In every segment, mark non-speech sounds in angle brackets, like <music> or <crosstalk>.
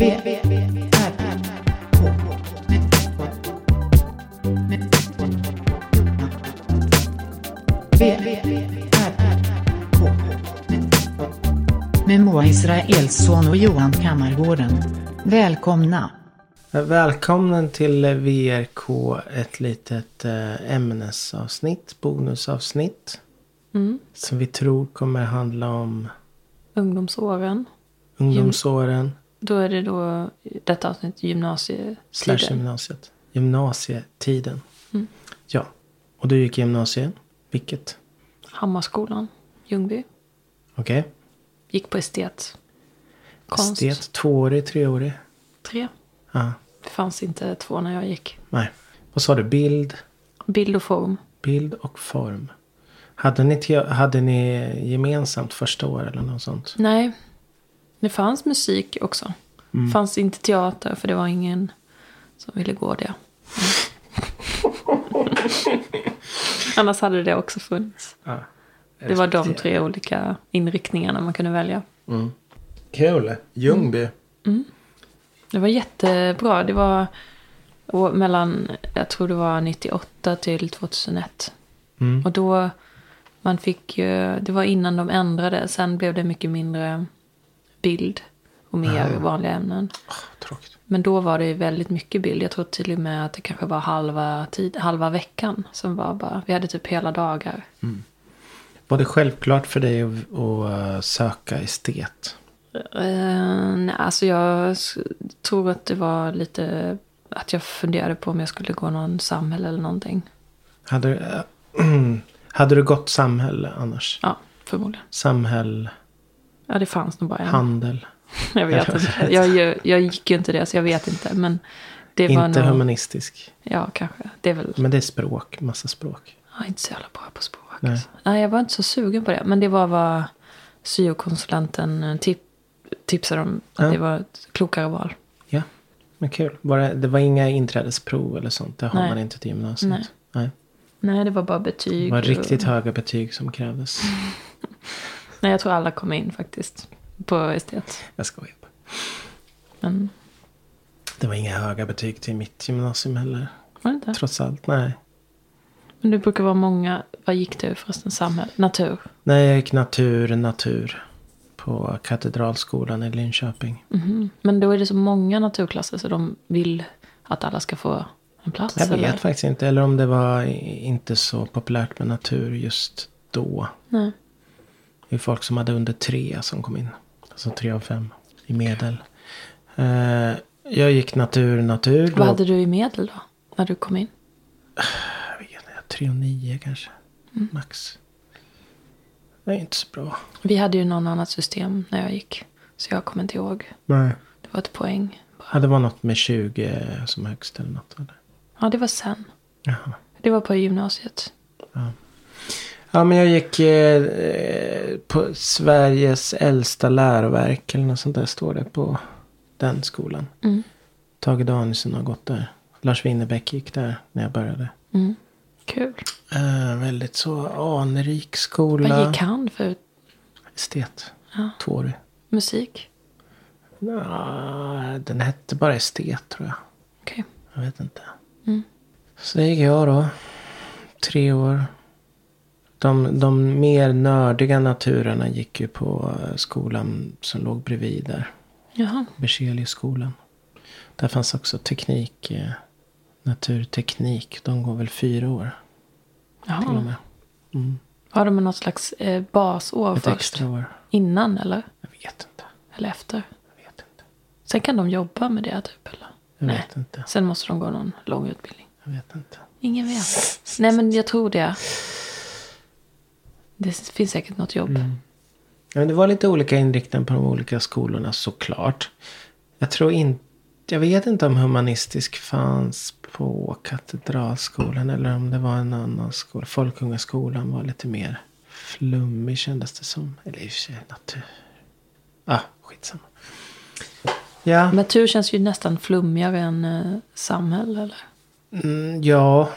Med Moa Israelsson och Johan Kammargården. Välkomna! Välkommen till VRK, ett litet eh, ämnesavsnitt, bonusavsnitt. Mm. Som vi tror kommer handla om Ungdomsåren. ungdomsåren Då är det då detta avsnitt slash gymnasietiden. gymnasiet. Gymnasietiden. Mm. Ja. Och du gick gymnasiet. Vilket? Hammarskolan, Ljungby. Okej. Gick på estet. Konst. Estet, tvåårig, treårig? Tre. Ja. Det fanns inte två när jag gick. Nej. Vad sa du? Bild, Bild och form. bild och form. Hade ni, hade ni gemensamt första år eller något sånt? Nej. Det fanns musik också. Mm. Det fanns inte teater för det var ingen som ville gå det. Mm. <laughs> Annars hade det också funnits. Ja. Det var de tre olika inriktningarna man kunde välja. Kul. Ljungby. Det var jättebra. Det var mellan, jag tror det var 98 till 2001. Mm. Och då, man fick ju, det var innan de ändrade. Sen blev det mycket mindre bild och mer vanliga ämnen. Tråkigt. Men då var det väldigt mycket bild. Jag tror till och med att det kanske var halva, tid, halva veckan. Som var bara, vi hade typ hela dagar. Var det självklart för dig att, att eh, söka estet? Uh, nej, alltså jag tror att det var lite att jag funderade på om jag skulle gå någon samhälle eller någonting. Hade, du- eh, <clears throat> hade du gått samhälle annars? Ja, förmodligen. Samhäll, Ja, det fanns nog bara en. handel. <laughs> Jag vet inte. Jag, jag, jag gick ju inte det, så jag vet inte. Men det var Inte nog... humanistisk. Ja, kanske. Det är väl... Men det är språk, massa språk. Jag är inte så jävla bra på språk. Nej. Nej. Nej, jag var inte så sugen på det. Men det var vad syokonsulenten eh, tip, tipsade om. Att Ja. det var ett klokare val. Ja, men kul. Var det, det var inga inträdesprov eller sånt? Det har Nej. man inte till gymnasiet. Nej. Nej. Nej, det var bara Det betyg. var riktigt och... höga betyg som krävdes. <laughs> Nej, jag tror alla kom in faktiskt. På estet. Jag skojar bara. Men Det var inga höga betyg till mitt gymnasium heller. var det inte? Trots allt, nej. Men det brukar vara många. Vad gick du förresten? Samhälle? Natur? Nej, jag gick natur, natur. På Katedralskolan i Linköping. Mhm. Men då är det så många naturklasser så de vill att alla ska få en plats? Jag vet eller? faktiskt inte. Eller om det var inte så populärt med natur just då. Nej. Det är folk som hade under tre som kom in. Alltså tre av fem i medel. Eh, jag gick natur, natur. Vad hade du i medel då? När du kom in? jag vet inte, tre och nio kanske. Mm. Max. Det är inte så bra. Vi hade ju någon annat system när jag gick. Så jag kommer inte ihåg. Nej. Det var ett poäng. Ja, det var något med 20 som högst eller något. Eller? Ja, det var sen. Jaha. Det var på gymnasiet. Ja, men jag gick eh, på Sveriges äldsta läroverk. Eller något sånt där står det på den skolan. Mm. Tage Danielsson har gått där. Lars Winnerbäck gick där när jag började. Mm. Kul. Eh, väldigt så anrik skola. Vad gick han för Estet. Ja. Tvåårig. musik? Nja, den hette bara estet tror jag. Okej. Jag vet inte. Mm. Så gick jag då. Tre år. De, de mer nördiga naturerna gick ju på skolan som låg bredvid där. Jaha. Berzeliusskolan. Där fanns också teknik. Eh, naturteknik. De går väl fyra år till och Jaha. med. Mm. Har de något slags eh, basår Ett först? extra år. Innan eller? Jag vet inte. Eller efter? Jag vet inte. Sen kan de jobba med det typ eller? Jag Nej. vet inte. Sen måste de gå någon lång utbildning. Jag vet inte. Ingen vet. Nej men jag tror det. Det finns säkert något jobb. Ja, men det var lite olika inriktningar på de olika skolorna såklart. Jag tror inte, jag vet inte om humanistisk fanns på Katedralskolan eller om det var en annan skola. Folkungaskolan var lite mer flummig kändes det som. Eller i och för sig natur. Ah, skitsamma. Ja, Natur känns ju nästan flummigare än eh, samhälle eller? mm, ja,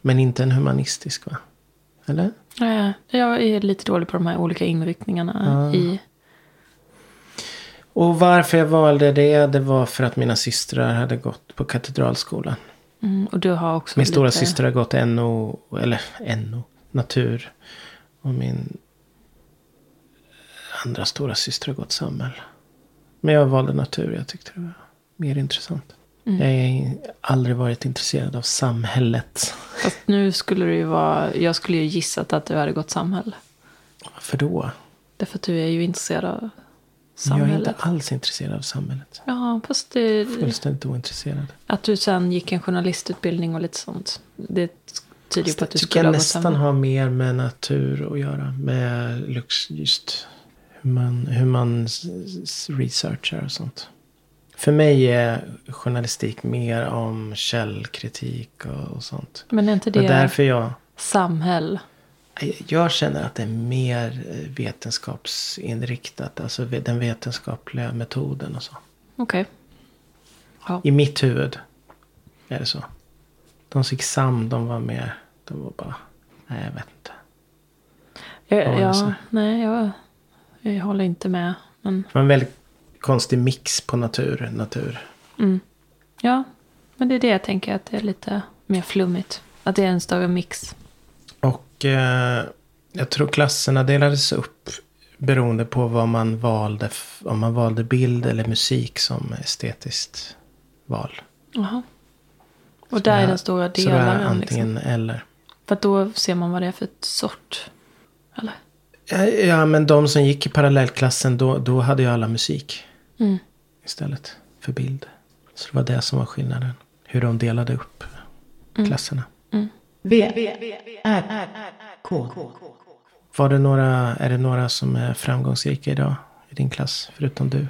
men inte en humanistisk va? Eller? Nej, jag är lite dålig på de här olika inriktningarna Ja. i... Och varför jag valde det, det var för att mina systrar hade gått på Katedralskolan. Mm, och du har också Min lite... stora syster har gått NO, eller NO, natur. Och min andra stora syster har gått samhäll. Men jag valde natur, jag tyckte det var mer intressant. Mm. Jag har aldrig varit intresserad av samhället. Fast nu skulle det ju vara... Jag skulle ju gissat att du hade gått samhälle. Varför då? Därför att du är ju intresserad av Jag är samhället. inte alls intresserad av samhället. Ja, fast det, Fullständigt ointresserad. att du sen gick en journalistutbildning och lite sånt. Det tyder ju på att du skulle jag ha gått nästan samhälle. har mer med natur att göra. Med lux, just hur man, hur man researchar och sånt. För mig är journalistik mer om källkritik och, och sånt. Men är inte Det det är därför jag, samhäll? jag känner att det är mer vetenskapsinriktat. Alltså den vetenskapliga metoden och så. Okej. Ja. I mitt huvud är det så. De som gick sam, de var mer, de var bara, nej jag vet inte. Ja, Ja, nej, jag, jag håller inte med. Men, Det var en väldigt konstig mix på natur. natur. mm. Ja, men det är det jag tänker att det är lite mer flummigt. Att det är en större mix. Och eh, jag tror klasserna delades upp beroende på vad man valde. Om man valde bild eller musik som estetiskt val. Jaha. Och där är den stora Så det är antingen Liksom. eller. För då ser man vad det är för ett sort. Eller? Ja, Ja, men de som gick i parallellklassen då, då hade ju alla musik Mm. istället för bild. Så det var det som var skillnaden. Hur de delade upp Mm. klasserna. V, R, K. Var det några, är det några som är framgångsrika idag i din klass? Förutom du?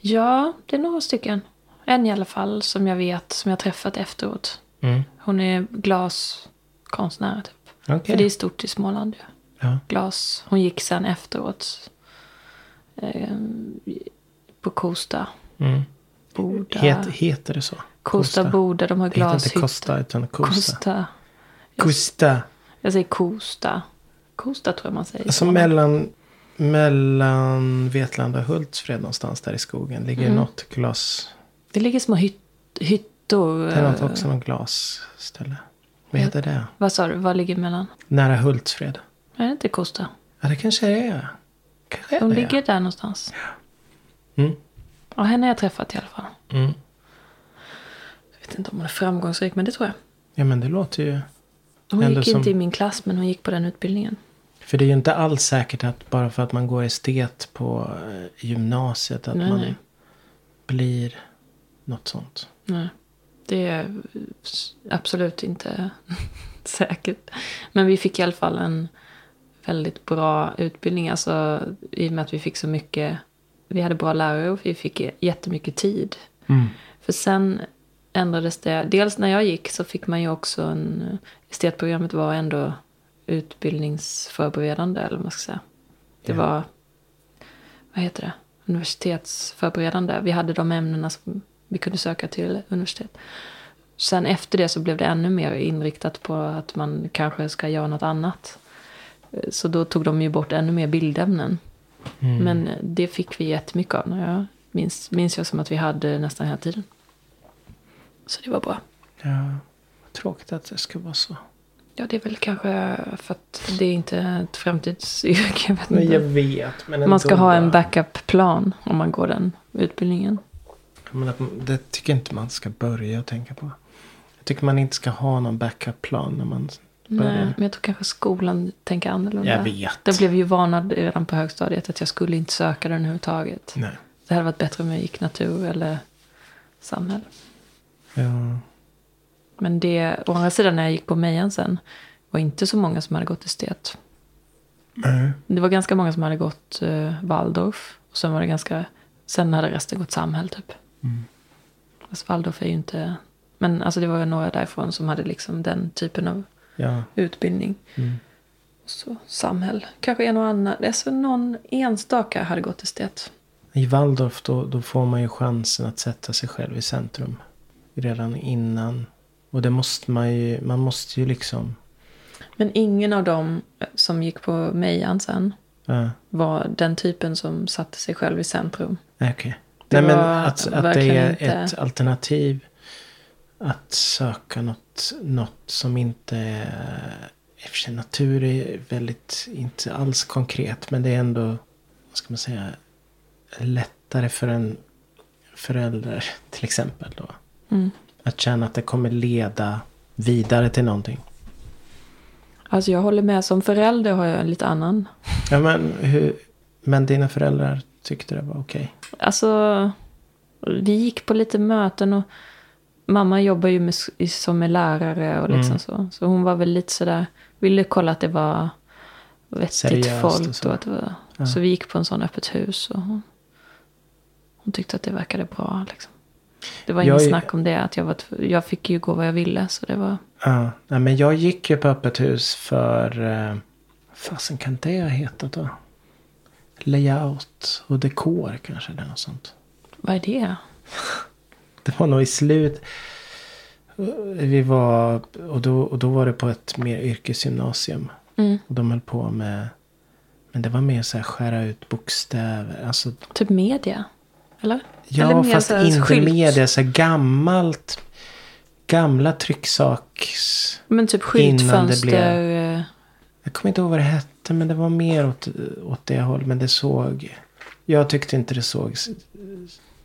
Ja, det är några stycken. En i alla fall som jag vet, som jag träffat efteråt. Mm. Hon är glaskonstnär typ. Okej. För det är stort i Småland ju. Ja. Glas. Hon gick sen efteråt. På Kosta. Mm. Boda. Het, heter det så? Kosta Boda. De har Det heter inte glashyttor. Kosta utan Kosta. Kosta. Kosta. Jag säger Kosta. Kosta tror jag man säger. Alltså mellan, mellan Vetlanda och Hultsfred någonstans där i skogen ligger Mm. något glas. Det ligger små hytt, hyttor. Det är något eh, också något glasställe. Vad heter det? Vad sa du? Vad ligger mellan? Nära Hultsfred. Är det inte Kosta? Ja det kanske det är. Kanske är De det. ligger där någonstans. Mm. Ja, henne har jag träffat i alla fall. Mm. Jag vet inte om hon är framgångsrik, men det tror jag. Ja men det låter ju. Hon gick som- inte i min klass, men hon gick på den utbildningen. För det är ju inte alls säkert att bara för att man går estet på eh, gymnasiet att Nej, man nej. blir något sånt. Nej, det är absolut inte <laughs> säkert. Men vi fick i alla fall en väldigt bra utbildning. Alltså i och med att vi fick så mycket. Vi hade bra lärare och vi fick jättemycket tid. För sen ändrades det. Dels när jag gick så fick man ju också en... Estetprogrammet var ändå utbildningsförberedande eller vad man ska säga. Det Ja. var... Vad heter det? Universitetsförberedande. Vi hade de ämnena som vi kunde söka till universitet. Sen efter det så blev det ännu mer inriktat på att man kanske ska göra något annat. Så då tog de ju bort ännu mer bildämnen. Mm. Men det fick vi jättemycket av. När jag minns, minns jag som att vi hade nästan hela tiden. Så det var bra. Ja, tråkigt att det ska vara så. Ja, det är väl kanske för att det är inte ett framtidsyrke. Jag vet Men inte. jag vet. Men Man ska ha en backup-plan om man går den utbildningen. Men det tycker jag inte man ska börja tänka på. Jag tycker man inte ska ha någon backup-plan när man. Nej, men jag tror kanske skolan tänker annorlunda. Jag vet. Jag blev ju varnad redan på högstadiet att jag skulle inte söka den överhuvudtaget. Nej. Det hade varit bättre om jag gick natur eller samhälle. Ja. Men det, å andra sidan när jag gick på Mejan sen var inte så många som hade gått estet. Nej. Det var ganska många som hade gått uh, Waldorf. Och sen var det ganska, sen hade resten gått samhäll typ. Mm. Fast Waldorf är ju inte, men alltså det var några därifrån som hade liksom den typen av Ja. utbildning. Mm. Så samhäll, kanske en och annan, alltså någon enstaka hade gått estet. I Waldorf då, då får man ju chansen att sätta sig själv i centrum. Redan innan. Och det måste man ju, man måste ju liksom. Men ingen av dem som gick på Mejan sen Ja, var den typen som satte sig själv i centrum. okej. Det Nej men att, att det är inte- ett alternativ. Att söka något, något som inte är... I och för sig natur är väldigt, inte alls konkret. Men det är ändå, vad ska man säga, lättare för en förälder <laughs> till exempel. Då. Mm. Att känna att det kommer leda vidare till någonting. Alltså jag håller med. Som förälder har jag en lite annan. Ja, men, hur, men dina föräldrar tyckte det var okej? Alltså, vi gick på lite möten och mamma jobbar ju med, som med lärare och liksom Mm. så. Så hon var väl lite sådär, ville kolla att det var vettigt Seriöst och folk. så. Och att det var, Ja. Så vi gick på en sån öppet hus och hon, hon tyckte att det verkade bra. Liksom. Det var inget är- snack om det. Att jag, var, jag fick ju gå vad jag ville. Så det var, Ja, nej, men jag gick ju på öppet hus för... Eh, fasen kan det ha hetat då? Layout och dekor kanske eller något sånt. vad är det? Det var nog i slut. Vi var... Och då, och då var det på ett mer yrkesgymnasium. Mm. Och de höll på med... Men det var mer så här skära ut bokstäver. Alltså, Typ media? Eller? ja, Eller fast så inte skylt. media. Så här gammalt. Gamla trycksaks... Men typ skyltfönster. eh, Jag kommer inte ihåg vad det hette. Men det var mer åt, åt det hållet. Men det såg... Jag tyckte inte det såg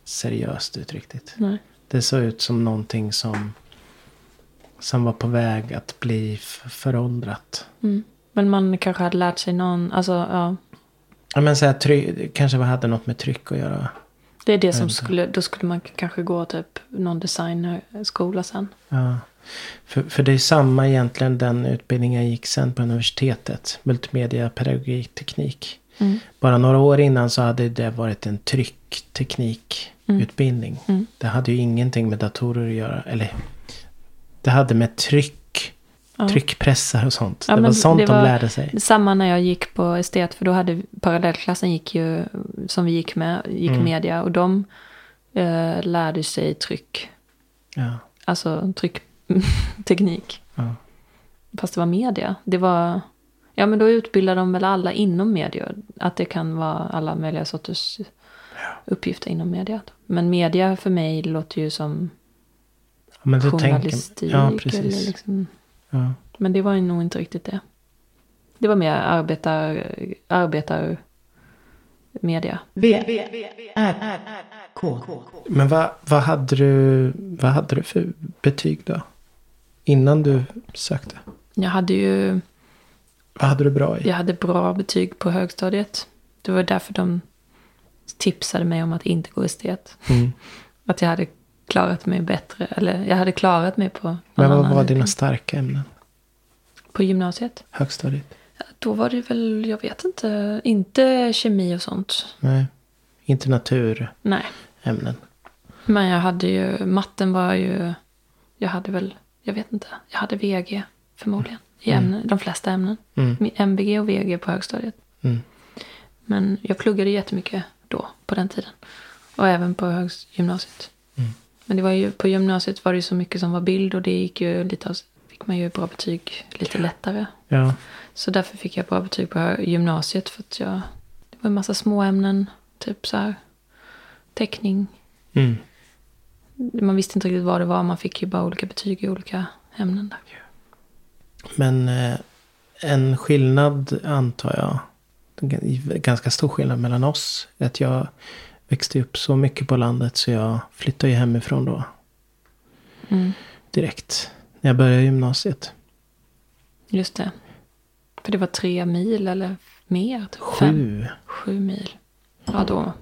seriöst ut riktigt. Nej. Det såg ut som någonting som... Som var på väg att bli föråldrat. Mm. Men man kanske hade lärt sig någon, alltså ja. Ja men så här, try, kanske hade något med tryck att göra. Det är det som skulle, då skulle man kanske gå typ någon designskola sen. Ja. För, för det är samma egentligen den utbildningen jag gick sen på universitetet. Multimedia, pedagogik, teknik. Mm. Bara några år innan så hade det varit en tryckteknikutbildning. Mm. Det hade ju ingenting med datorer att göra. Eller det hade med tryck, Ja. tryckpressar och sånt. Ja, det var sånt det de var- lärde sig. Samma när jag gick på estet, för då hade parallellklassen gick ju, som vi gick med, gick Mm. media. Och de eh, lärde sig tryck, Ja, alltså tryckteknik. ja. Fast det var media. Det var, ja men då utbildar de väl alla inom media. Att det kan vara alla möjliga sorters uppgifter inom media. Men media för mig låter ju som Ja, Men tänker, journalistik. ja, eller precis. liksom, Ja. men det var ju nog inte riktigt det. Det var mer arbetar, arbetar media. V, R, K. Men vad, vad, hade du, vad hade du för betyg då? Innan du sökte? Jag hade ju Vad hade du bra i? jag hade bra betyg på högstadiet. Det var därför de tipsade mig om att inte gå estet. Mm. Att jag hade klarat mig bättre. Eller jag hade klarat mig på Men vad var dina starka ämnen? På gymnasiet? Högstadiet? Då var det väl, jag vet inte, inte kemi och sånt. Nej. Inte naturämnen. Nej. Men jag hade ju, matten var ju, jag hade väl, jag vet inte, jag hade VG förmodligen. I ämnen, de flesta ämnen. Mm. MVG och VG på högstadiet. Mm. Men jag pluggade jättemycket då, på den tiden. Och även på gymnasiet. Mm. Men det var ju, på gymnasiet var det ju så mycket som var bild och det gick ju lite, av- fick man ju bra betyg lite lättare. Ja. Så därför fick jag bra betyg på gymnasiet för att jag, det var en massa små ämnen, typ så här teckning. Mm. Man visste inte riktigt vad det var, man fick ju bara olika betyg i olika ämnen där. Men eh, en skillnad antar jag. Ganska stor skillnad mellan oss. Att jag växte upp så mycket på landet så jag flyttade ju hemifrån då. Mm, Direkt. När jag började gymnasiet. just det. För det var tre mil eller mer? Typ Fem, Sju. sju mil. Ja, då.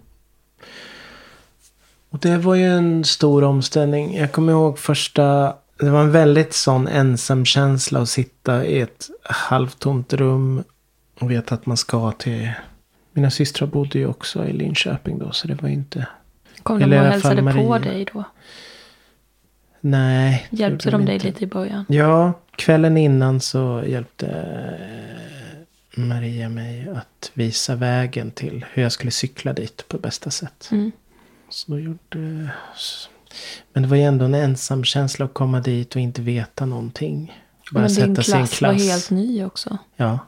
Och det var ju en stor omställning. Jag kommer ihåg första... Det var en väldigt sån ensam känsla att sitta i ett halvtomt rum. Och veta att man ska till... Mina systrar bodde ju också i Linköping då. Så det var ju inte... Kom de och hälsade på Maria. dig då? Nej. Hjälpte de dig inte. lite i början? Ja, kvällen innan så hjälpte eh, Maria mig att visa vägen till hur jag skulle cykla dit på bästa sätt. Mm. Så då gjorde... Men det var ju ändå en ensam känsla att komma dit och inte veta någonting. Bara Men din sätta i en klass, var klass. helt ny också. Ja.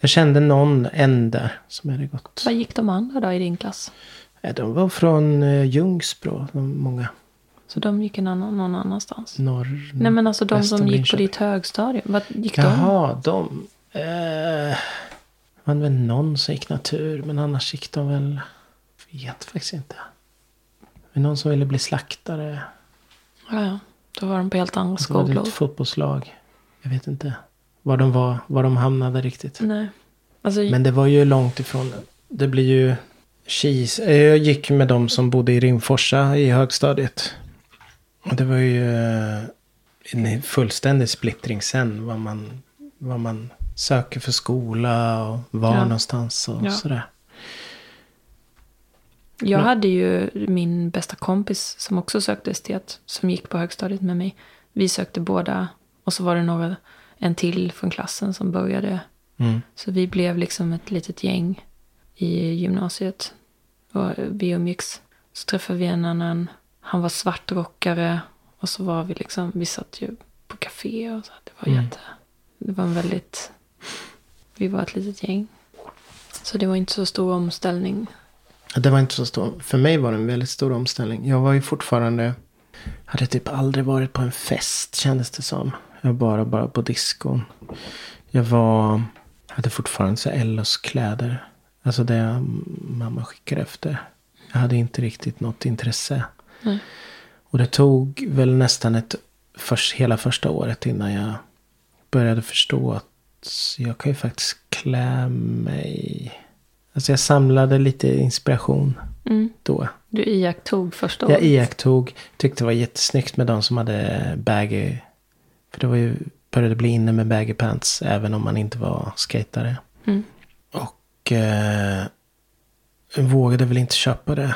Jag kände någon, en där, som hade gått. Vad gick de andra då i din klass? Ja, de var från eh, Ljungsbro, många. Så de gick en annan, någon annanstans? Norr... Nej men alltså de som om gick på ditt högstadium. Vad gick de? Jaha, de. Eh, var väl någon som gick natur. Men annars gick de väl. Vet faktiskt inte. Men någon som ville bli slaktare. Ja, ja. Då var de på helt andra var det skolor. ett fotbollslag. Jag vet inte. Var de var. Var de hamnade riktigt. Nej. Alltså, Men det var ju långt ifrån. Det blir ju. Kis. eh, Jag gick med de som bodde i Rimforsa i högstadiet. Och det var ju eh, en fullständig splittring sen. Vad man, vad man söker för skola och var Ja. någonstans och Ja. sådär. Jag Men- hade ju min bästa kompis som också sökte estet. Som gick på högstadiet med mig. Vi sökte båda. Och så var det några, en till från klassen som började. Mm. Så vi blev liksom ett litet gäng i gymnasiet. Och vi umgicks. Så träffade vi en annan. Han var svartrockare. Och så var vi liksom, vi satt ju på café och så. Det var Mm. jätte, det var en väldigt, vi var ett litet gäng. Så det var inte så stor omställning. Det var inte så stor. För mig var det en väldigt stor omställning. Jag var ju fortfarande. Hade typ aldrig varit på en fest kändes det som. Jag var bara, bara på diskon. Jag var. Hade fortfarande så Ellos kläder. Alltså det mamma skickade efter. Jag hade inte riktigt något intresse. Nej. Och det tog väl nästan ett. Först, hela första året innan jag började förstå att jag kan ju faktiskt klä mig. Alltså jag samlade lite inspiration Mm. då. Du iakttog första Jag året. iakttog, tyckte det var jättesnyggt med de som hade baggy. För det var ju, började bli inne med baggy pants även om man inte var skatare. Mm. Och eh, vågade väl inte köpa det.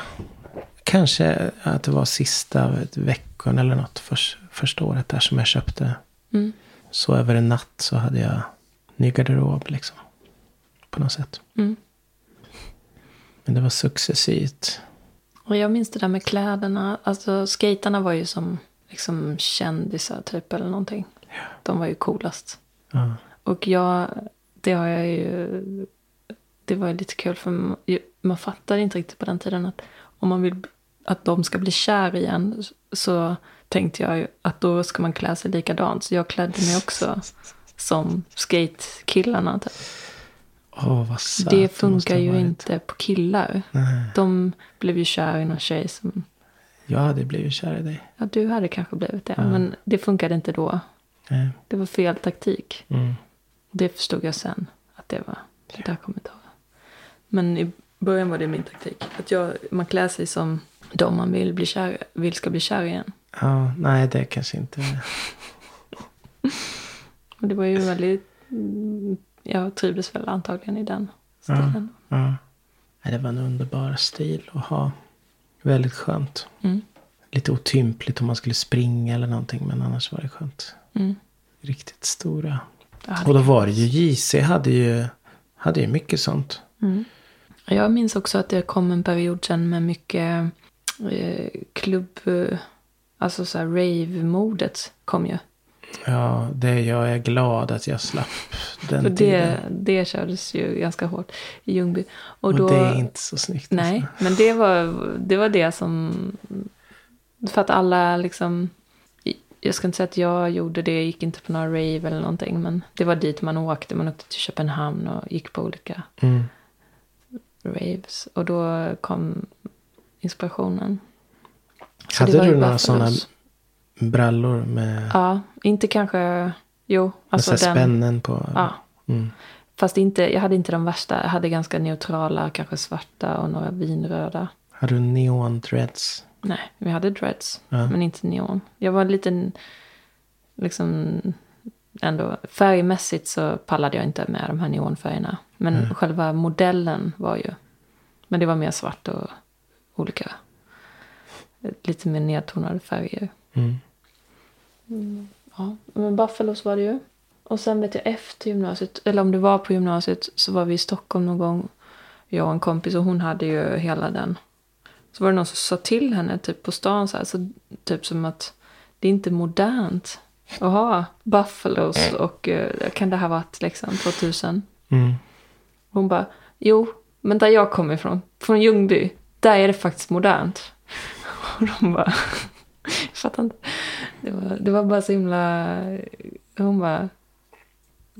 Kanske att det var sista veckan eller något för, första året där som jag köpte. Mm. Så över en natt så hade jag ny garderob liksom. På något sätt. Mm. Men det var successivt. Och jag minns det där med kläderna. Alltså skaterna var ju som liksom kändisar typ eller någonting. De var ju coolast. Ja. Och jag, det har jag ju, det var ju lite kul för man, man fattade inte riktigt på den tiden att om man vill att de ska bli kär igen så tänkte jag ju att då ska man klä sig likadant. Så jag klädde mig också som skatekillarna. Typ. Söt Det funkar ju varit. inte på killar. Nej. De blev ju kär i någon tjej som, Jag hade blivit kär i dig. ja du hade kanske blivit det. Ja. Men det funkade inte då. Nej. Det var fel taktik. Mm. Det förstod jag sen. Att det var, det där kommer inte av. Men i början var det min taktik. Att jag, man klär sig som de man vill, bli kär, vill ska bli kär igen. Ja, nej det kanske inte. <laughs> Och det var ju väldigt, jag trivdes väl antagligen i den stilen. Ja. Nej, det var en underbar stil att ha. Väldigt skönt. Mm. Lite otympligt om man skulle springa eller någonting. Men annars var det skönt. Mm. Riktigt stora. Ja, Och då var det ju JC hade ju, hade ju mycket sånt. Mm. Jag minns också att det kom en period sen med mycket eh, klubb, eh, alltså så här rave-modet kom ju. Ja, det jag är glad att jag slapp den För det, tiden. det kördes ju ganska hårt i Ljungby. Och, Och då, det är inte så snyggt. Nej, alltså. men det var, det var det som... För att alla liksom... Jag ska inte säga att jag gjorde det, jag gick inte på några rave eller någonting. Men det var dit man åkte. Man åkte till Köpenhamn och gick på olika Mm. raves. Och då kom inspirationen. Så Hade det var du några sådana brallor med Ja, inte kanske... Jo, alltså med den... spännen på? Ja, Mm. fast inte, jag hade inte de värsta. Jag hade ganska neutrala, kanske svarta och några vinröda. Hade du neon dreads? Nej, vi hade dreads. Ja. Men inte neon. Jag var lite, liksom, ändå färgmässigt så pallade jag inte med de här neonfärgerna. Men Mm. själva modellen var ju, men det var mer svart och olika, lite mer nedtonade färger. Mm. Ja, men Buffalos var det ju. Och sen vet jag efter gymnasiet, eller om det var på gymnasiet, så var vi i Stockholm någon gång. Jag och en kompis och hon hade ju hela den. Så var det någon som sa till henne typ på stan så här, så, typ som att det är inte modernt att ha Buffalos och eh, kan det här varit liksom 2000? Mm. Hon bara, jo, men där jag kommer ifrån, från Ljungby, där är det faktiskt modernt. <laughs> Och de bara, jag fattar inte. Det var, det var bara så himla, hon bara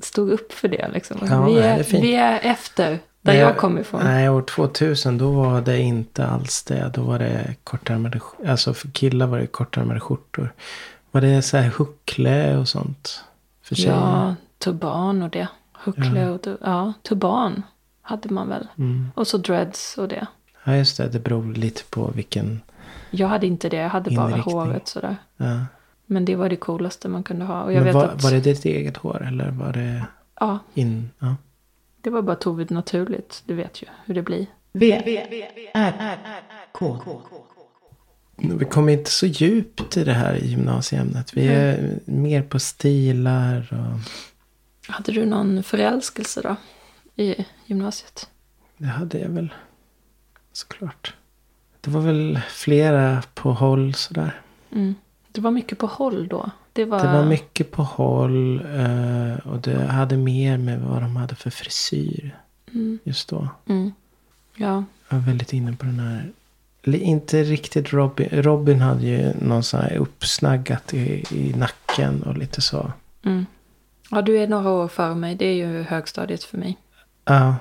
stod upp för det liksom. Ja, vi, är, är vi är efter, där Nej, jag kommer ifrån. Nej, år 2000 då var det inte alls det. Då var det kortärmade, alltså för killar var det kortärmade skjortor. Var det så här huckle och sånt? För tjejer? Ja, turban och det. Huckle och tu- ja, turban hade man väl. Mm. Och så dreads och det. Ja, just det. Det beror lite på vilken. Jag hade inte det, jag hade bara Inriktning. håret sådär. Ja. Men det var det coolaste man kunde ha. Och jag Men vet var, att, var det ditt eget hår eller var det ja, in? Ja. det var bara Tove naturligt. Du vet ju hur det blir. V, R, K. Vi kommer inte så djupt i det här gymnasieämnet. Vi är mer på stilar och Hade du någon förälskelse då? I gymnasiet? det hade jag väl såklart. Det var väl flera på håll sådär. Mm. Det var mycket på håll då. Det var, Det var mycket på håll eh, och det hade mer med vad de hade för frisyr Mm. just då. Mm. Ja, Jag var väldigt inne på den här. Inte riktigt Robin. Robin hade ju någon sån här uppsnaggat i, i nacken och lite så. mm. ja, du är några år före mig. Det är ju högstadiet för mig. Ja.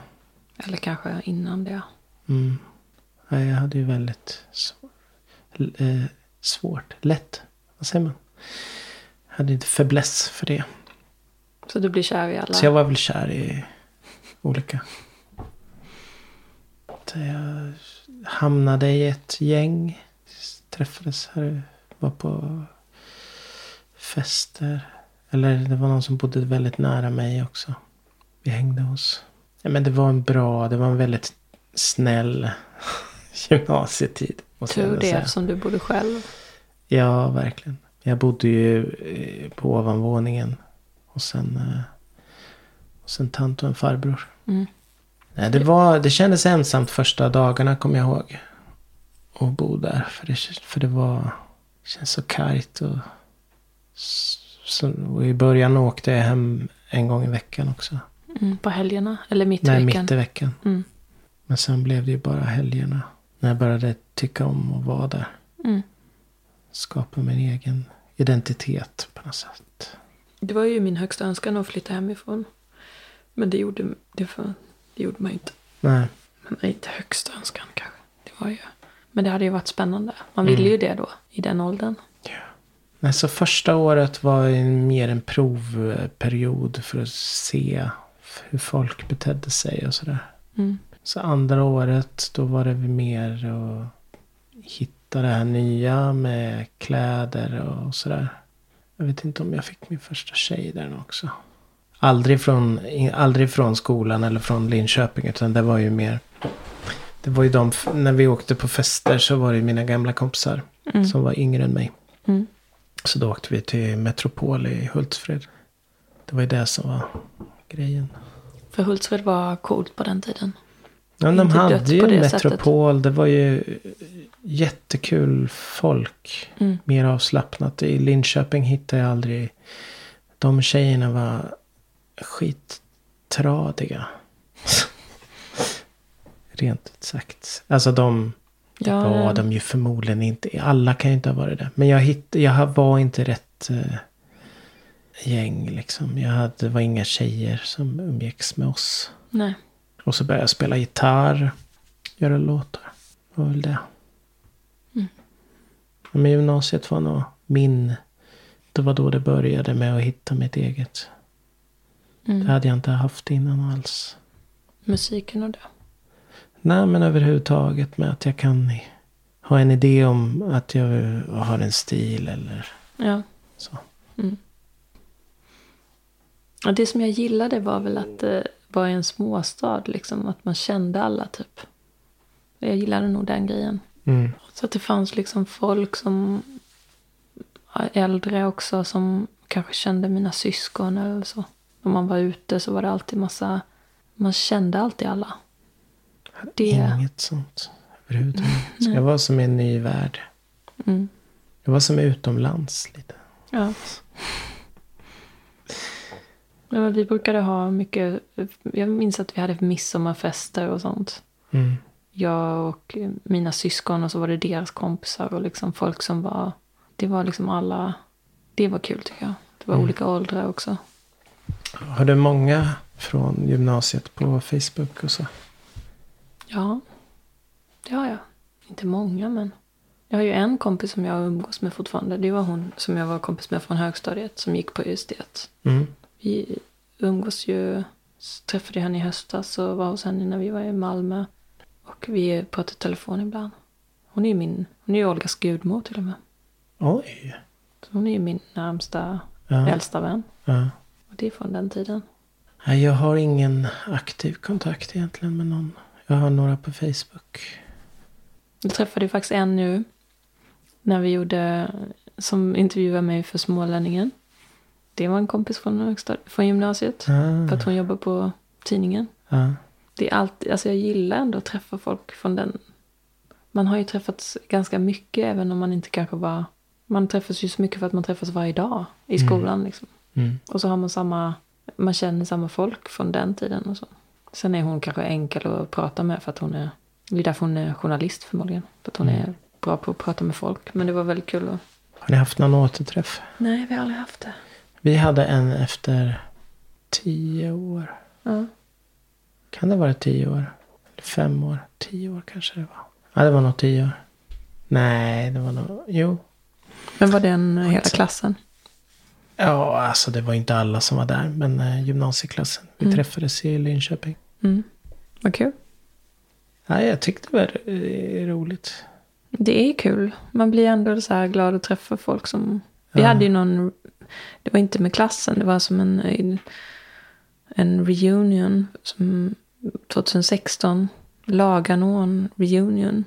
Eller kanske innan det. Mm. Ja, jag hade ju väldigt svår, eh, svårt. Lätt. Vad säger man? Jag hade inte fäbless för det. Så du blir kär i alla? Så jag var väl kär i olika. Så jag hamnade i ett gäng. Träffades här. Var på fester. Eller det var någon som bodde väldigt nära mig också. Vi hängde hos. Ja, men det var en bra, det var en väldigt snäll gymnasietid. Tur det, eftersom du bodde själv. Ja, verkligen. Jag bodde ju eh, på ovanvåningen. Och sen, eh, och sen tant och en farbror. Mm. Nej, det, var, det kändes ensamt första dagarna kommer jag ihåg. Att bo där. För det, för det var... Det känns så kargt. Och, så, och i början åkte jag hem en gång i veckan också. Mm, på helgerna? Eller mitt i Nej, veckan? mitt i veckan. Mm. Men sen blev det ju bara helgerna. När jag började tycka om att vara där. Mm. Skapa min egen identitet på något sätt. Det var ju min högsta önskan att flytta hemifrån. Men det gjorde, det var, det gjorde man ju inte. Nej. Men inte högsta önskan kanske. Det var ju, men det hade ju varit spännande. Man ville ju det då, i den åldern. Nej, så första året var mer en provperiod för att se hur folk betedde sig och sådär. Mm. Så andra året då var det mer att hitta det här nya med kläder och sådär. Jag vet inte om jag fick min första tjej där också. Aldrig från, aldrig från skolan eller från Linköping utan det var ju mer. Det var ju de, när vi åkte på fester så var det mina gamla kompisar Mm. som var yngre än mig. Mm. Så då åkte vi till Metropol i Hultsfred. Det var ju det som var grejen. För Hultsfred var coolt på den tiden. Ja, de hade ju Metropol. Det var ju jättekul folk. Mm. Mer avslappnat. I Linköping hittade jag aldrig. De tjejerna var skittradiga. <laughs> Rent ut sagt. Alltså de Ja, var de ju förmodligen inte. Alla kan ju inte ha varit det. Men jag, hitt, jag var inte rätt eh, gäng liksom. Jag hade, var inga tjejer som umgicks med oss. Nej. Och så började jag spela gitarr. Göra låtar. Det var väl det. Mm. Men gymnasiet var nog min. Det var då det började med att hitta mitt eget. Det Mm. hade jag inte haft innan alls. Musiken och det. Nej men överhuvudtaget med att jag kan ha en idé om att jag har en stil eller Ja. så. Mm. Och det som jag gillade var väl att var en småstad. Liksom, att man kände alla typ. Jag gillade nog den grejen. Mm. Så att det fanns liksom folk som äldre också som kanske kände mina syskon eller så. Om man var ute så var det alltid massa, man kände alltid alla. Det, Inget sånt överhuvudtaget. <laughs> Så jag var som i en ny värld. mm, Jag var som utomlands lite. ja. Ja, men vi brukade ha mycket, jag minns att vi hade midsommarfester och sånt. Mm. jag och mina syskon och så var det deras kompisar och liksom folk som var... Det var liksom alla... Det var kul tycker jag. Det var olika åldrar också. Har du många från gymnasiet på Facebook och så? Ja, det har jag. Inte många, men... Jag har ju en kompis som jag umgås med fortfarande. Det var hon som jag var kompis med från högstadiet som gick på just det. Mm. Vi umgås ju... Träffade henne i höstas och var hos henne när vi var i Malmö. Och vi pratar i telefon ibland. Hon är ju min... Hon är ju Olgas gudmor till och med. Oj. Så hon är ju min närmsta, Ja. äldsta vän. Ja. Och det är från den tiden. Nej, jag har ingen aktiv kontakt egentligen med någon. Jag har några på Facebook. Jag träffade faktiskt en nu. När vi gjorde, som intervjuade mig för Smålänningen. Det var en kompis från, högstad, från gymnasiet. För att Ah, hon jobbar på tidningen. ja. Det är alltid, alltså jag gillar ändå att träffa folk från den. Man har ju träffats ganska mycket även om man inte kanske var. Man träffas ju så mycket för att man träffas varje dag i skolan liksom. Mm. Och så har man samma, man känner samma folk från den tiden och så. Sen är hon kanske enkel att prata med för att hon är, det är därför hon är journalist förmodligen. För att hon är bra på att prata med folk. Men det var väldigt kul att... Har ni haft någon återträff? Nej, vi har aldrig haft det. Vi hade en efter tio år. Ja. Kan det vara tio år? Fem år? Tio år kanske det var. Ja, det var nog tio år. Nej, det var nog... Jo. Men var den hela Skitsamma. klassen? Ja, alltså det var inte alla som var där. Men eh, gymnasieklassen. Vi Mm. träffades i Linköping. Mm. Vad kul. Ja, jag tyckte det var eh, roligt. Det är kul. Man blir ändå så här glad att träffa folk som... Vi Ja. hade ju någon... Det var inte med klassen. Det var som en, en reunion. Som 2016. Laganån reunion.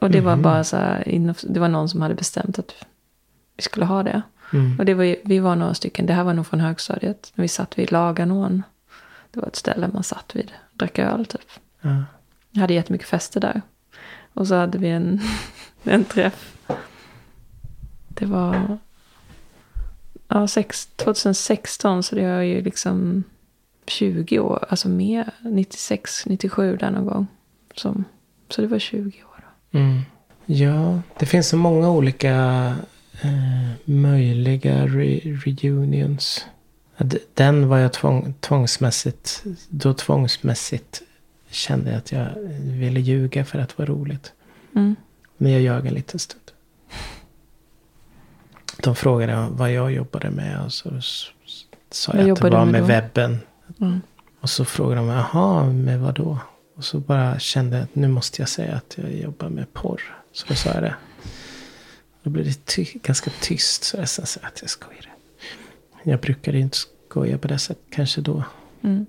Och det var Mhm. bara så här... Det var någon som hade bestämt att vi skulle ha det. Mm. Och det var, vi var några stycken. Det här var nog från högstadiet. När vi satt vid Laganån. Det var ett ställe man satt vid. Drack öl typ. Ja. Jag hade jättemycket fester där. Och så hade vi en, <laughs> en träff. Det var ja, sex, 2016 så det var ju liksom 20 år. Alltså mer, 96, 97 där någon gång. Som, så det var 20 år. Mm. Ja, det finns så många olika eh, möjliga re- reunions. Den var jag tvång, tvångsmässigt, då tvångsmässigt kände jag att jag ville ljuga för att vara roligt. Mm. Men jag ljög en liten stund. De frågade vad jag jobbade med och så sa Vad jag att det var med med webben. Mm. Och så frågade de, jaha, med vad då? Och så bara kände jag att nu måste jag säga att jag jobbar med porr. Så då sa jag det. Då blev det ty- ganska tyst. Så jag sen sa att jag skojade. Jag brukade inte skoja på det sättet. Kanske då. Mm.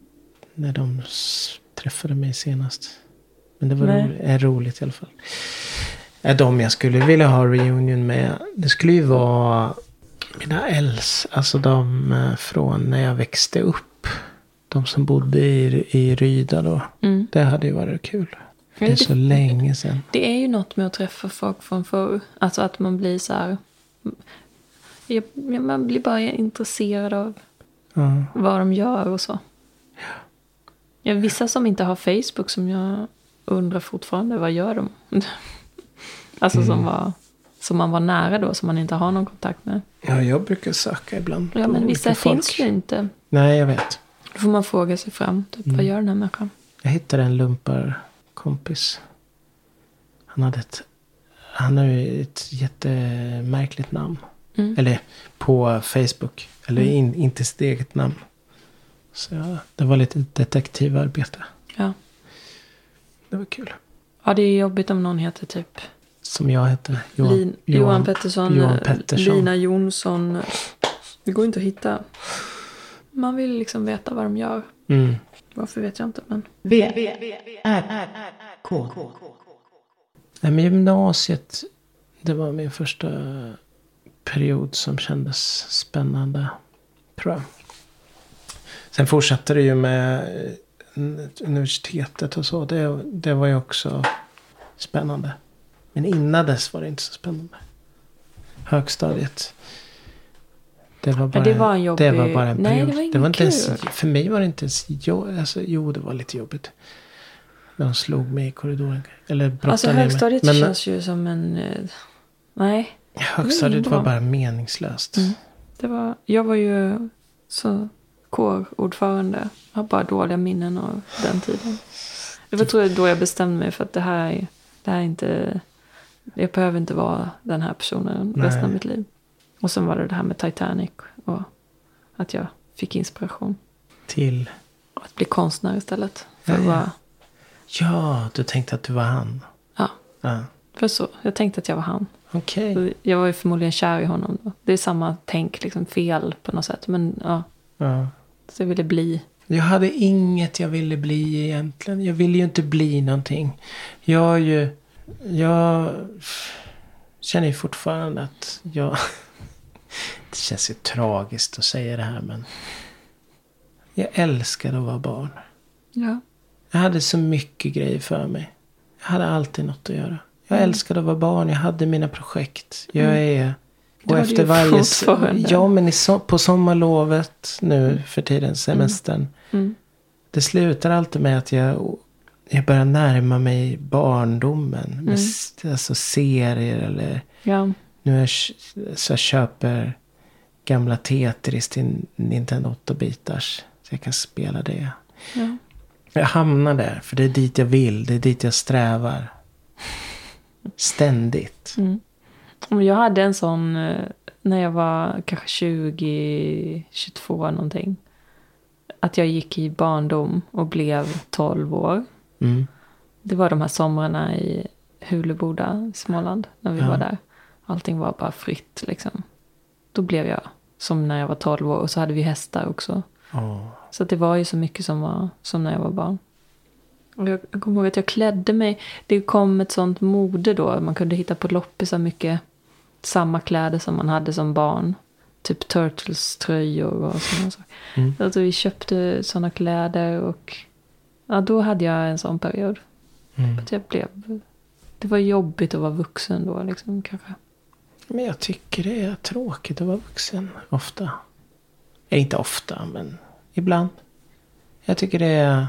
När de träffade mig senast. Men det var roligt, är roligt i alla fall. Är de jag skulle vilja ha reunion med. Det skulle ju vara mina äls. Alltså de eh, från när jag växte upp. De som bodde i, i Ryda då. Mm. Det hade ju varit kul. Det är det- så länge sedan. Det är ju något med att träffa folk från förr. Alltså att man blir så här... Jag, man blir bara intresserad av Ja. vad de gör och så. Ja, vissa som inte har Facebook som jag undrar fortfarande, vad gör de? <laughs> alltså som, var, som man var nära då, som man inte har någon kontakt med. ja, jag brukar söka ibland. Ja, men vissa folk. finns ju inte. Nej, jag vet. Då får man fråga sig fram, typ, Mm. vad gör den här människan? Jag hittade en lumparkompis. Han hade ett, han har ju ett jättemärkligt namn. Mm. Eller på Facebook. Eller Mm. in, inte sitt eget namn. Så ja, det var lite detektivarbete. Ja. Det var kul. ja, det är jobbigt om någon heter typ Som jag hette. Johan, Lin, Johan, Pettersson, Johan eh, Pettersson. Lina Jonsson. Det går inte att hitta. Man vill liksom veta vad de gör. Mm. Varför vet jag inte, men V, R, K. Nej, men gymnasiet. Det var min första period som kändes spännande. Tror jag. Sen fortsatte det ju med eh, universitetet och så. Det, det var ju också spännande. Men innan dess var det inte så spännande. Högstadiet. Det var bara, det var en jobbig- det var bara en Nej, period. det var inget inte ens, för mig var det inte ens jo, alltså, Jo, det var lite jobbigt. När de slog mig i korridoren. Eller brottade Alltså ner mig. högstadiet Men känns ju som en... eh, Nej, högstadiet var bara meningslöst. Mm. det var... Jag var ju så kårordförande. Jag har bara dåliga minnen av den tiden. Det var tror jag då jag bestämde mig för att det här, är- det här är inte... Jag behöver inte vara den här personen Nej. resten av mitt liv. Och sen var det det här med Titanic och att jag fick inspiration. Till... Att bli konstnär istället. För att Ja, ja. Ja, du tänkte att du var han. Ja, Ja. för så. Jag tänkte att jag var han. Okej. Så Jag var ju förmodligen kär i honom då. Det är samma tänk, liksom fel på något sätt. Men ja, Ja. så jag ville bli. Jag hade inget jag ville bli egentligen. Jag ville ju inte bli någonting. Jag är ju... Jag känner ju fortfarande att jag... <laughs> Det känns ju tragiskt att säga det här men... Jag älskade att vara barn. Ja. Jag hade så mycket grejer för mig. Jag hade alltid något att göra. Jag älskade att vara barn. Jag hade mina projekt. Jag är... Det Och du efter varje... Ja, men i so på sommarlovet nu för tiden, semestern. Mm. Det slutar alltid med att jag, jag börjar närma mig barndomen. Med Mm. s- alltså serier eller... Ja. Nu jag, så jag köper gamla Tetris till Nintendo 8-bitars. Så jag kan spela det. ja. Jag hamnar där. För det är dit jag vill. Det är dit jag strävar. Ständigt. Mm. Jag hade en sån eh, när jag var kanske 20, 22 någonting. Att jag gick i barndom och blev 12 år. Mm. Det var de här somrarna i Huleboda Småland. När vi Ja. var där. Allting var bara fritt liksom. Då blev jag som när jag var 12 år. Och så hade vi hästar också. Åh. Så det var ju så mycket som var som när jag var barn. Och jag, jag kommer ihåg att jag klädde mig. Det kom ett sånt mode då. Man kunde hitta på loppisar mycket samma kläder som man hade som barn. Typ Turtles-tröjor och sådana saker. Mm. Alltså vi köpte sådana kläder och ja, då hade jag en sån period. Mm. Att jag blev, det var jobbigt att vara vuxen då liksom kanske. Men jag tycker det är tråkigt att vara vuxen. Ofta. Ja, inte ofta, men ibland. Jag tycker det är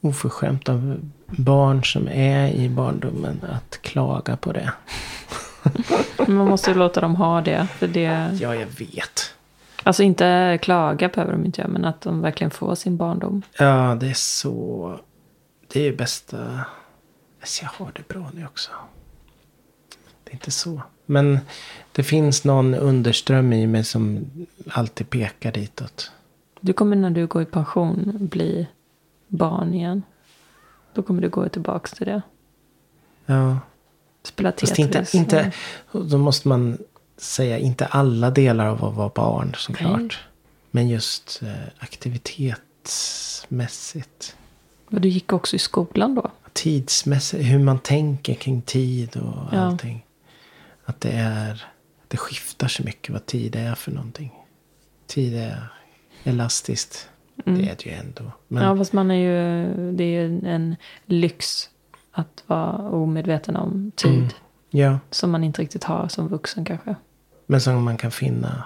oförskämt av barn som är i barndomen att klaga på det. Man måste ju låta dem ha det. För det Ja, jag vet. Alltså inte klaga behöver de inte göra. Men att de verkligen får sin barndom. Ja, det är så... Det är ju bästa... Alltså, jag har det bra nu också. Det är inte så. Men det finns någon underström i mig som alltid pekar ditåt. Du kommer när du går i pension bli barn igen. Då kommer du gå tillbaka till det. Ja. Spela Tetris. inte, inte, då måste man säga inte alla delar av att vara barn såklart. Nej. Men just eh, aktivitetsmässigt. Och du gick också i skolan då? Tidsmässigt, hur man tänker kring tid och Ja. allting. Att det är, det skiftar så mycket vad tid är för någonting. Tid är elastiskt. Det är det ju ändå. Men, Mm. Ja, fast man är ju, det är ju en lyx att vara omedveten om tid. Mm. ja, Som man inte riktigt har som vuxen kanske. Men som man kan finna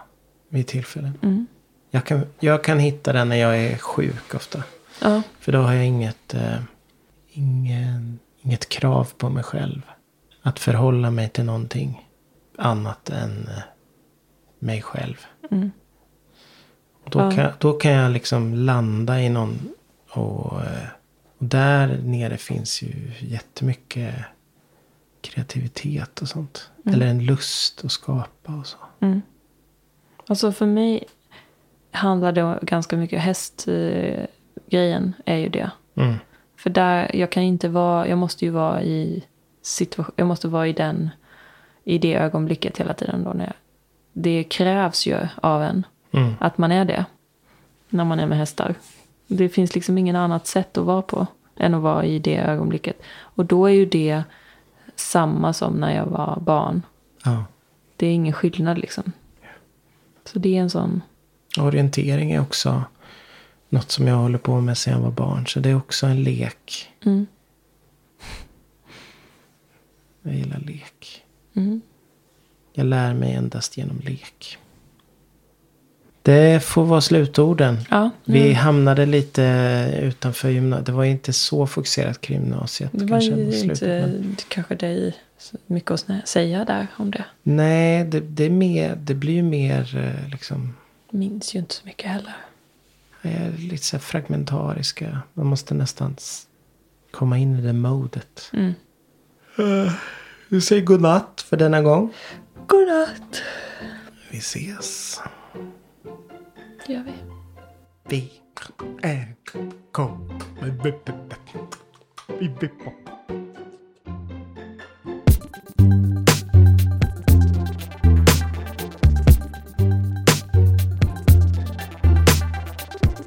vid tillfällen. Mm. Jag kan, jag kan hitta den när jag är sjuk ofta. Ja, För då har jag inget, eh, ingen, inget krav på mig själv. Att förhålla mig till någonting annat än eh, mig själv. Mm. Och då, Ja. kan, då kan jag liksom landa i någon. Och, eh, och där nere finns ju jättemycket kreativitet och sånt. Eller en lust att skapa och så. Mm. Alltså för mig handlar det ganska mycket hästgrejen är ju det. Mm. För där, jag kan inte vara, jag måste ju vara i situation, jag måste vara i den, i det ögonblicket hela tiden då när jag, det krävs ju av en Mm. att man är det. När man är med hästar. Det finns liksom ingen annat sätt att vara på än att vara i det ögonblicket. Och då är ju det samma som när jag var barn. Ja. Det är ingen skillnad liksom. Så det är en sån, Orientering är också något som jag håller på med sedan jag var barn. Så det är också en lek. mm, Jag gillar lek. mm, Jag lär mig endast genom lek. Det får vara slutorden. Ja, Vi nu- hamnade lite utanför gymnasiet. Det var inte så fokuserat kring gymnasiet. det var kanske ju inte men- kanske dig mycket att säga där om det. Nej, det, det, är mer, det blir ju mer eh, liksom. Minns ju inte så mycket heller. eh, Lite så här fragmentariska. Man måste nästan komma in i det modet. Mm. Vi säger godnatt för denna gång. Godnatt. Vi ses. Det gör vi. Vi är K.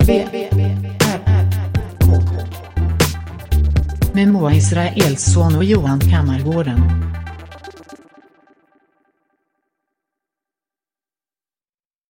V, R, K. Med Moa Israelsson och Johan Kammargården.